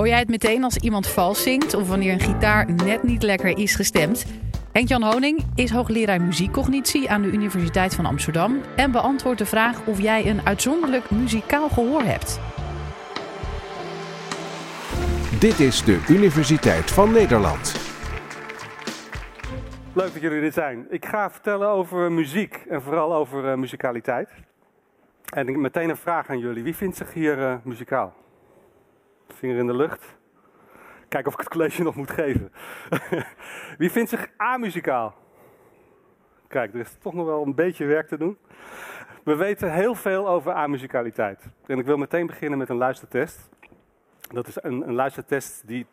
Hoor jij het meteen als iemand vals zingt of wanneer een gitaar net niet lekker is gestemd? Henk-Jan Honing is hoogleraar muziekcognitie aan de Universiteit van Amsterdam en beantwoordt de vraag of jij een uitzonderlijk muzikaal gehoor hebt. Dit is de Universiteit van Nederland. Leuk dat jullie er zijn. Ik ga vertellen over muziek en vooral over uh, muzikaliteit. En ik, meteen een vraag aan jullie. Wie vindt zich hier uh, muzikaal? Vinger in de lucht. Kijk of ik het college nog moet geven. Wie vindt zich amuzikaal? Kijk, er is toch nog wel een beetje werk te doen. We weten heel veel over amuzikaliteit. En ik wil meteen beginnen met een luistertest. Dat is een, een luistertest die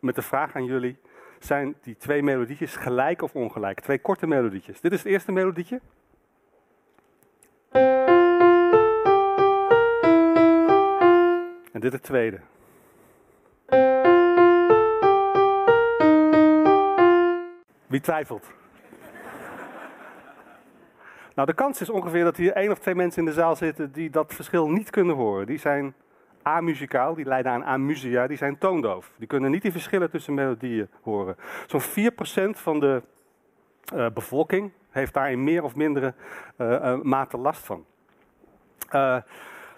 met de vraag aan jullie: zijn die twee melodietjes gelijk of ongelijk? Twee korte melodietjes. Dit is het eerste melodietje. En dit het tweede. Wie twijfelt? nou, de kans is ongeveer dat hier één of twee mensen in de zaal zitten die dat verschil niet kunnen horen. Die zijn amuzikaal, die leiden aan amusia, die zijn toondoof. Die kunnen niet die verschillen tussen melodieën horen. Zo'n 4% van de uh, bevolking heeft daar in meer of mindere uh, uh, mate last van.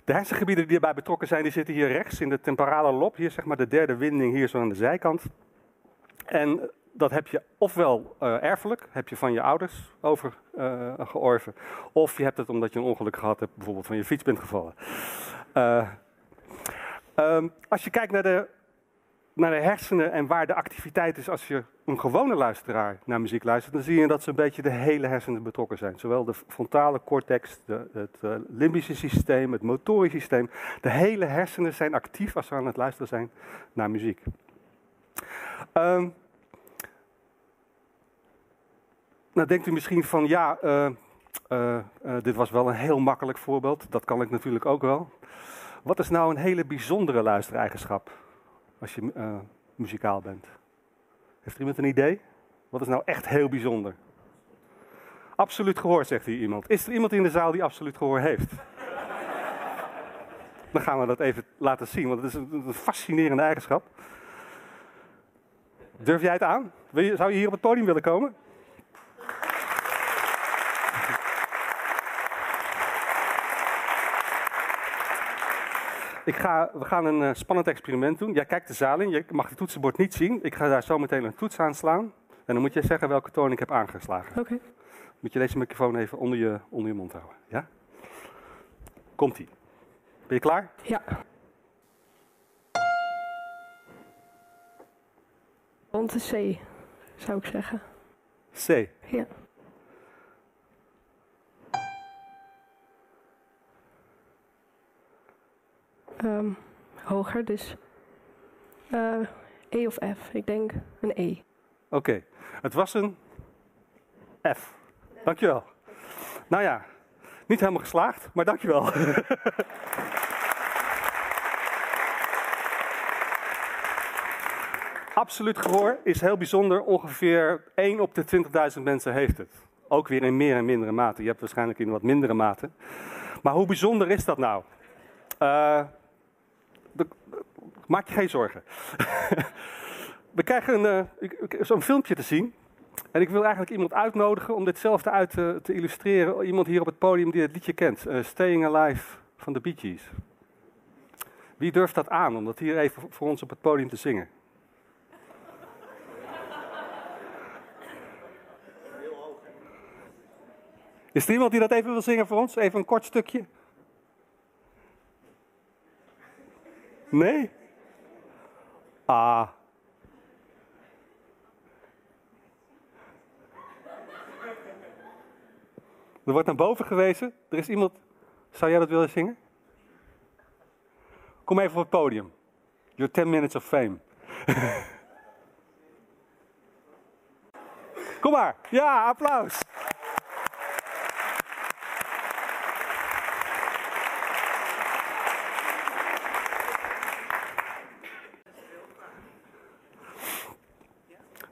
De hersengebieden die erbij betrokken zijn, die zitten hier rechts in de temporale lob. Hier zeg maar de derde winding hier zo aan de zijkant. En dat heb je ofwel uh, erfelijk, heb je van je ouders overgeorven, uh, of je hebt het omdat je een ongeluk gehad hebt, bijvoorbeeld van je fiets bent gevallen. Uh, um, als je kijkt naar de, naar de hersenen en waar de activiteit is als je een gewone luisteraar naar muziek luistert, dan zie je dat ze een beetje de hele hersenen betrokken zijn. Zowel de frontale cortex, de, het uh, limbische systeem, het motorisch systeem. De hele hersenen zijn actief als ze aan het luisteren zijn naar muziek. Um, Nou denkt u misschien van ja, uh, uh, dit was wel een heel makkelijk voorbeeld. Dat kan ik natuurlijk ook wel. Wat is nou een hele bijzondere luistereigenschap als je muzikaal bent? Heeft iemand een idee? Wat is nou echt heel bijzonder? Absoluut gehoor, zegt hier iemand. Is er iemand in de zaal die absoluut gehoor heeft? Dan gaan we dat even laten zien, want het is een, een fascinerende eigenschap. Durf jij het aan? Zou je hier op het podium willen komen? Ik ga, we gaan een uh, spannend experiment doen. Jij kijkt de zaal in, je mag het toetsenbord niet zien. Ik ga daar zo meteen een toets aan slaan. En dan moet je zeggen welke toon ik heb aangeslagen. Oké. Okay. Moet je deze microfoon even onder je, onder je mond houden. Ja? Komt-ie. Ben je klaar? Ja. Rond de C, zou ik zeggen. C? Ja. Um, hoger, dus uh, E of F. Ik denk een E. Oké, het was een F. Dankjewel. Nou ja, niet helemaal geslaagd, maar dankjewel. Absoluut gehoor is heel bijzonder. Ongeveer 1 op de 20.000 mensen heeft het. Ook weer in meer en mindere mate. Je hebt waarschijnlijk in wat mindere mate. Maar hoe bijzonder is dat nou? Uh, Maak je geen zorgen. We krijgen uh, zo'n filmpje te zien. En ik wil eigenlijk iemand uitnodigen om ditzelfde uit te, te illustreren. Iemand hier op het podium die het liedje kent. Uh, Staying Alive van de Bee Gees. Wie durft dat aan om dat hier even voor ons op het podium te zingen? Is er iemand die dat even wil zingen voor ons? Even een kort stukje. Nee? Ah. Er wordt naar boven gewezen. Er is iemand. Zou jij dat willen zingen? Kom even op het podium. Your 10 minutes of fame. Kom maar. Ja, applaus.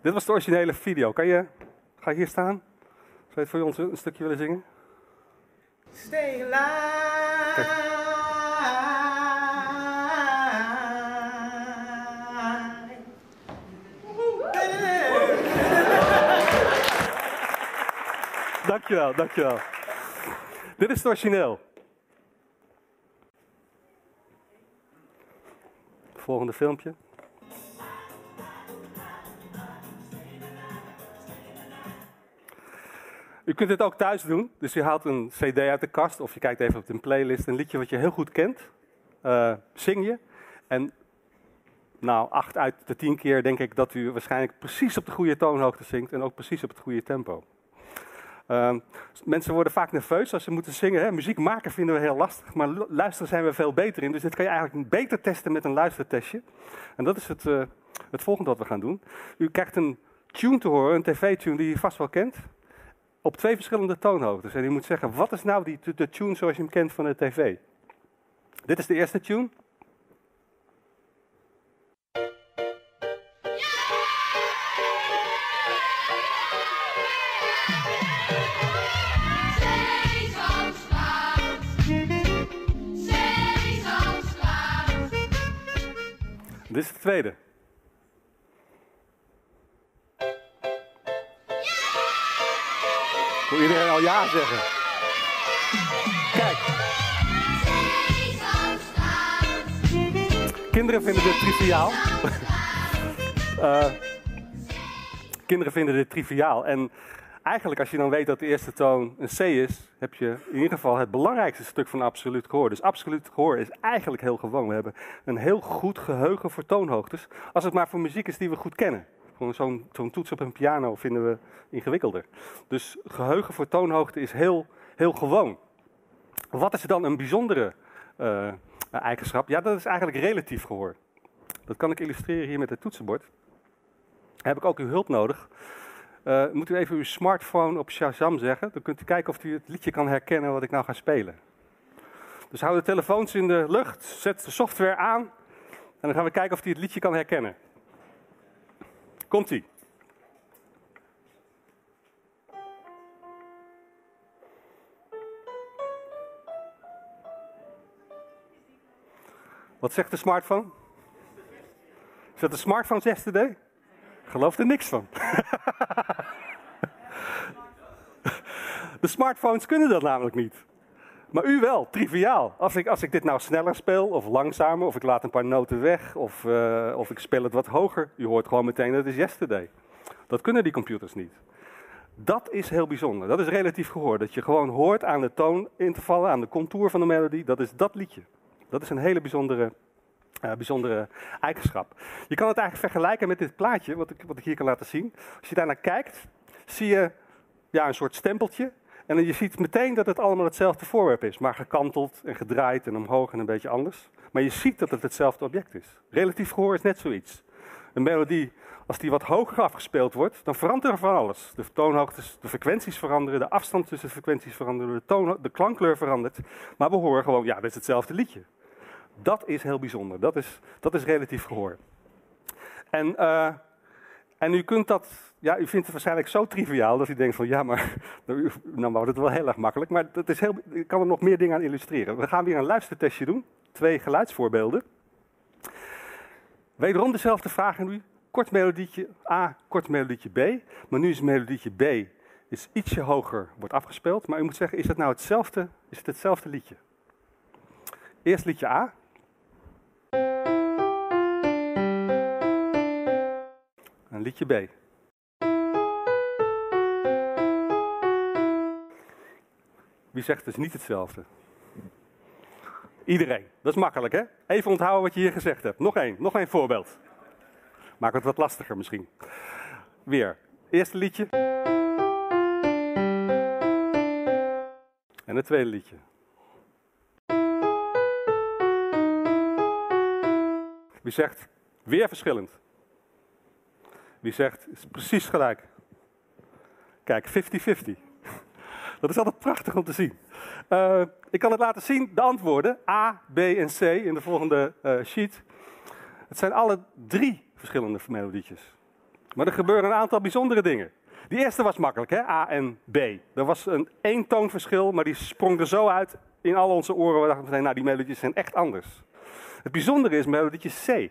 Dit was de originele video. Kan je, ga je hier staan? Zou je het voor ons een stukje willen zingen? Stay alive. Dankjewel, dankjewel. Dit is het origineel. Volgende filmpje. U kunt dit ook thuis doen. Dus je haalt een cd uit de kast of je kijkt even op een playlist. Een liedje wat je heel goed kent. Uh, zing je. En nou, acht uit de tien keer denk ik dat u waarschijnlijk precies op de goede toonhoogte zingt. En ook precies op het goede tempo. Uh, mensen worden vaak nerveus als ze moeten zingen. Hè. Muziek maken vinden we heel lastig, maar luisteren zijn we veel beter in. Dus dit kan je eigenlijk beter testen met een luistertestje. En dat is het, uh, het volgende wat we gaan doen. U krijgt een tune te horen, een tv-tune die u vast wel kent op twee verschillende toonhoogtes. En u moet zeggen, wat is nou die, de tune zoals je hem kent van de tv? Dit is de eerste tune. Dit is de tweede. Wil iedereen al ja zeggen? Kijk. Kinderen vinden dit triviaal. uh, kinderen vinden dit triviaal. En eigenlijk, als je dan weet dat de eerste toon een C is, heb je in ieder geval het belangrijkste stuk van absoluut gehoor. Dus absoluut gehoor is eigenlijk heel gewoon. We hebben een heel goed geheugen voor toonhoogtes, als het maar voor muziek is die we goed kennen. Zo'n toets op een piano vinden we ingewikkelder. Dus geheugen voor toonhoogte is heel, heel gewoon. Wat is dan een bijzondere uh, eigenschap? Ja, dat is eigenlijk relatief gehoor. Dat kan ik illustreren hier met het toetsenbord. Heb ik ook uw hulp nodig. Uh, moet u even uw smartphone op Shazam zeggen. Dan kunt u kijken of u het liedje kan herkennen wat ik nou ga spelen. Dus hou de telefoons in de lucht, zet de software aan. En dan gaan we kijken of hij het liedje kan herkennen. Komt-ie. Wat zegt de smartphone? Dat de smartphone yesterday? Geloof er niks van. de smartphones kunnen dat namelijk niet. Maar u wel, triviaal. Als ik, als ik dit nou sneller speel, of langzamer, of ik laat een paar noten weg, of, uh, of ik speel het wat hoger, u hoort gewoon meteen dat is yesterday. Dat kunnen die computers niet. Dat is heel bijzonder. Dat is relatief gehoor. Dat je gewoon hoort aan de toon in te vallen, aan de contour van de melodie. Dat is dat liedje. Dat is een hele bijzondere, uh, bijzondere eigenschap. Je kan het eigenlijk vergelijken met dit plaatje, wat ik, wat ik hier kan laten zien. Als je daarnaar kijkt, zie je ja, een soort stempeltje. En je ziet meteen dat het allemaal hetzelfde voorwerp is, maar gekanteld en gedraaid en omhoog en een beetje anders. Maar je ziet dat het hetzelfde object is. Relatief gehoor is net zoiets. Een melodie, als die wat hoger afgespeeld wordt, dan verandert er van alles. De toonhoogtes, de frequenties veranderen, de afstand tussen de frequenties veranderen, de, toon, de klankkleur verandert. Maar we horen gewoon, ja, dat is hetzelfde liedje. Dat is heel bijzonder. Dat is, dat is relatief gehoor. En, uh, en u kunt dat ja, u vindt het waarschijnlijk zo triviaal dat u denkt van ja, maar nou, nou wordt het wel heel erg makkelijk. Maar dat is heel, ik kan er nog meer dingen aan illustreren. We gaan weer een luistertestje doen. Twee geluidsvoorbeelden. Wederom dezelfde vraag aan u. Kort melodietje A, kort melodietje B. Maar nu is melodietje B is ietsje hoger, wordt afgespeeld. Maar u moet zeggen, is het nou hetzelfde, is het hetzelfde liedje? Eerst liedje A. En liedje B. Wie zegt is niet hetzelfde? Iedereen. Dat is makkelijk, hè? Even onthouden wat je hier gezegd hebt. Nog één, nog één voorbeeld. Maak het wat lastiger misschien. Weer. Eerste liedje. En het tweede liedje. Wie zegt weer verschillend? Wie zegt is precies gelijk? Kijk, 50-50. Dat is altijd prachtig om te zien. Uh, ik kan het laten zien, de antwoorden A, B en C in de volgende uh, sheet. Het zijn alle drie verschillende melodietjes. Maar er gebeuren een aantal bijzondere dingen. Die eerste was makkelijk, hè? A en B. Er was een één toonverschil, maar die sprong er zo uit in al onze oren. We dachten meteen, nou die melodietjes zijn echt anders. Het bijzondere is melodietje C.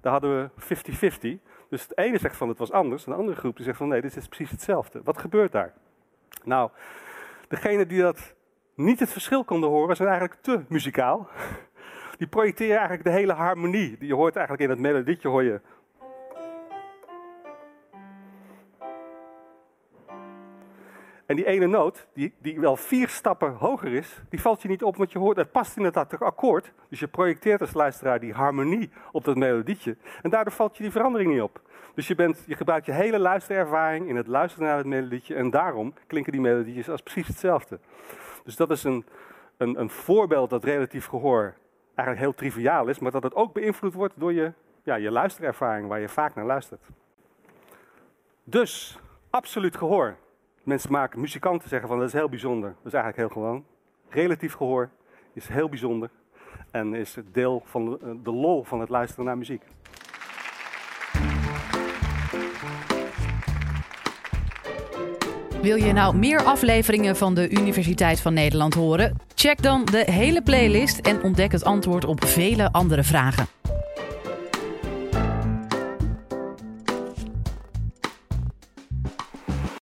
Daar hadden we 50-50. Dus het ene zegt van het was anders, en de andere groep die zegt van nee, dit is precies hetzelfde. Wat gebeurt daar? Nou, Degenen die dat niet het verschil konden horen, zijn eigenlijk te muzikaal. Die projecteren eigenlijk de hele harmonie. Je hoort eigenlijk in het melodietje hoor je En die ene noot, die, die wel vier stappen hoger is, die valt je niet op, want je hoort, het past in het akkoord. Dus je projecteert als luisteraar die harmonie op dat melodietje. En daardoor valt je die verandering niet op. Dus je, bent, je gebruikt je hele luisterervaring in het luisteren naar het melodietje. En daarom klinken die melodietjes als precies hetzelfde. Dus dat is een, een, een voorbeeld dat relatief gehoor eigenlijk heel triviaal is, maar dat het ook beïnvloed wordt door je, ja, je luisterervaring, waar je vaak naar luistert. Dus, absoluut gehoor. Mensen maken, muzikanten zeggen van dat is heel bijzonder. Dat is eigenlijk heel gewoon. Relatief gehoor is heel bijzonder en is deel van de, de lol van het luisteren naar muziek. Wil je nou meer afleveringen van de Universiteit van Nederland horen? Check dan de hele playlist en ontdek het antwoord op vele andere vragen.